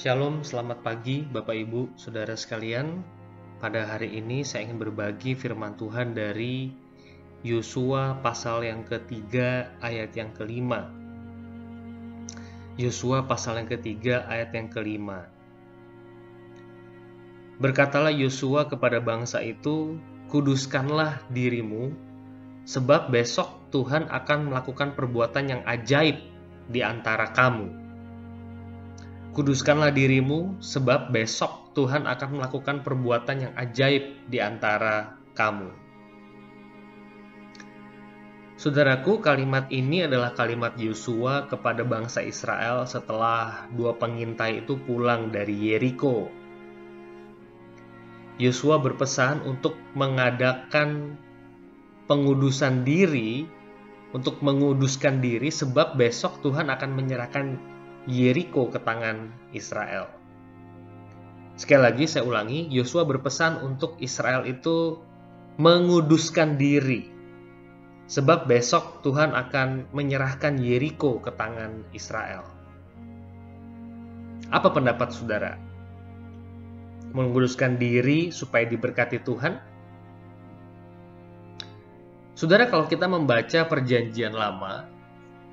Shalom, selamat pagi Bapak Ibu, Saudara sekalian. Pada hari ini saya ingin berbagi firman Tuhan dari Yosua pasal yang ketiga ayat yang kelima. Yosua pasal yang ketiga ayat yang kelima. Berkatalah Yosua kepada bangsa itu, kuduskanlah dirimu, sebab besok Tuhan akan melakukan perbuatan yang ajaib di antara kamu Kuduskanlah dirimu, sebab besok Tuhan akan melakukan perbuatan yang ajaib di antara kamu. Saudaraku, kalimat ini adalah kalimat Yosua kepada bangsa Israel setelah dua pengintai itu pulang dari Yeriko. Yosua berpesan untuk mengadakan pengudusan diri, untuk menguduskan diri, sebab besok Tuhan akan menyerahkan Yeriko ke tangan Israel. Sekali lagi saya ulangi, Yosua berpesan untuk Israel itu menguduskan diri. Sebab besok Tuhan akan menyerahkan Yeriko ke tangan Israel. Apa pendapat saudara? Menguduskan diri supaya diberkati Tuhan? Saudara, kalau kita membaca Perjanjian Lama,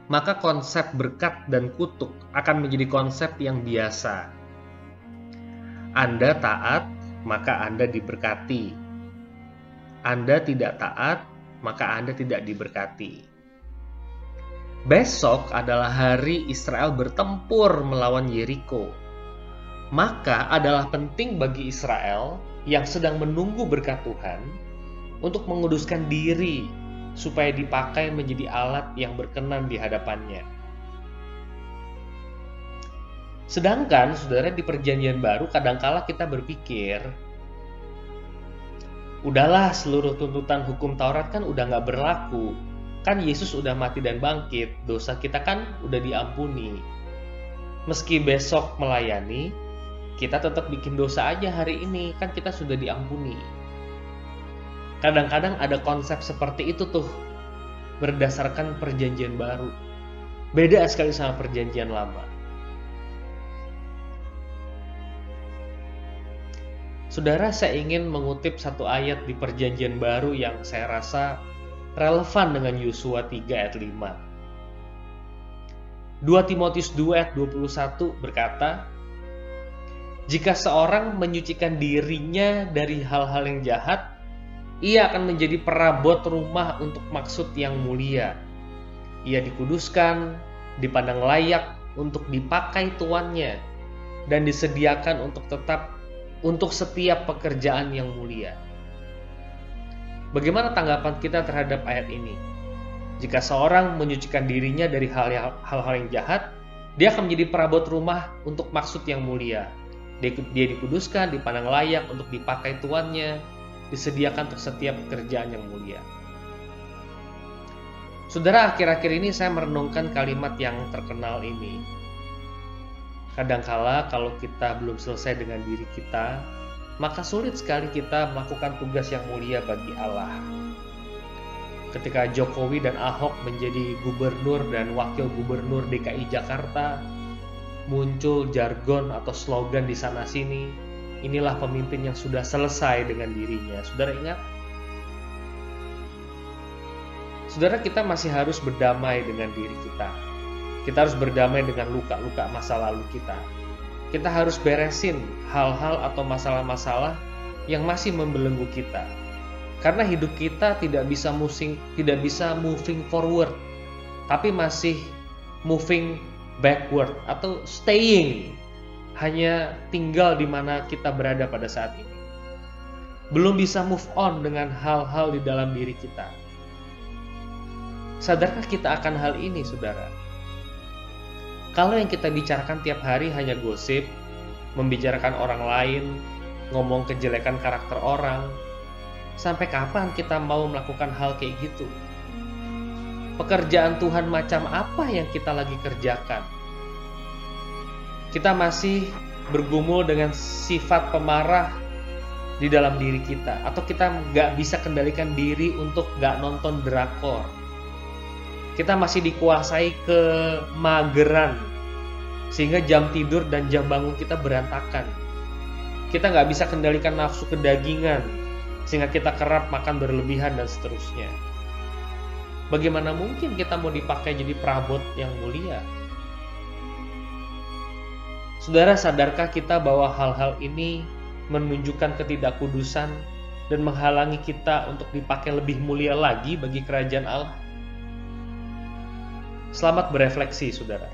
maka konsep berkat dan kutuk akan menjadi konsep yang biasa. Anda taat, maka Anda diberkati. Anda tidak taat, maka Anda tidak diberkati. Besok adalah hari Israel bertempur melawan Yeriko. Maka adalah penting bagi Israel yang sedang menunggu berkat Tuhan untuk menguduskan diri supaya dipakai menjadi alat yang berkenan di hadapannya. Sedangkan, saudara, di perjanjian baru kadangkala kita berpikir, udahlah seluruh tuntutan hukum Taurat kan udah nggak berlaku. Kan Yesus udah mati dan bangkit, dosa kita kan udah diampuni. Meski besok melayani, kita tetap bikin dosa aja hari ini, kan kita sudah diampuni kadang-kadang ada konsep seperti itu tuh berdasarkan perjanjian baru. Beda sekali sama perjanjian lama. Saudara, saya ingin mengutip satu ayat di perjanjian baru yang saya rasa relevan dengan Yosua 3 ayat 5. 2 Timotius 2 ayat 21 berkata, Jika seorang menyucikan dirinya dari hal-hal yang jahat, ia akan menjadi perabot rumah untuk maksud yang mulia. Ia dikuduskan, dipandang layak untuk dipakai tuannya, dan disediakan untuk tetap untuk setiap pekerjaan yang mulia. Bagaimana tanggapan kita terhadap ayat ini? Jika seorang menyucikan dirinya dari hal-hal yang jahat, dia akan menjadi perabot rumah untuk maksud yang mulia. Dia dikuduskan, dipandang layak untuk dipakai tuannya, disediakan untuk setiap pekerjaan yang mulia. Saudara, akhir-akhir ini saya merenungkan kalimat yang terkenal ini. Kadangkala kalau kita belum selesai dengan diri kita, maka sulit sekali kita melakukan tugas yang mulia bagi Allah. Ketika Jokowi dan Ahok menjadi gubernur dan wakil gubernur DKI Jakarta, muncul jargon atau slogan di sana-sini inilah pemimpin yang sudah selesai dengan dirinya. Saudara ingat? Saudara kita masih harus berdamai dengan diri kita. Kita harus berdamai dengan luka-luka masa lalu kita. Kita harus beresin hal-hal atau masalah-masalah yang masih membelenggu kita. Karena hidup kita tidak bisa moving, tidak bisa moving forward, tapi masih moving backward atau staying hanya tinggal di mana kita berada pada saat ini. Belum bisa move on dengan hal-hal di dalam diri kita. Sadarkah kita akan hal ini, saudara? Kalau yang kita bicarakan tiap hari hanya gosip, membicarakan orang lain, ngomong kejelekan karakter orang, sampai kapan kita mau melakukan hal kayak gitu? Pekerjaan Tuhan macam apa yang kita lagi kerjakan? Kita masih bergumul dengan sifat pemarah di dalam diri kita atau kita nggak bisa kendalikan diri untuk nggak nonton drakor kita masih dikuasai kemageran sehingga jam tidur dan jam bangun kita berantakan. Kita nggak bisa kendalikan nafsu kedagingan, sehingga kita kerap makan berlebihan dan seterusnya. Bagaimana mungkin kita mau dipakai jadi perabot yang mulia? Saudara, sadarkah kita bahwa hal-hal ini menunjukkan ketidakkudusan dan menghalangi kita untuk dipakai lebih mulia lagi bagi kerajaan Allah? Selamat berefleksi, saudara.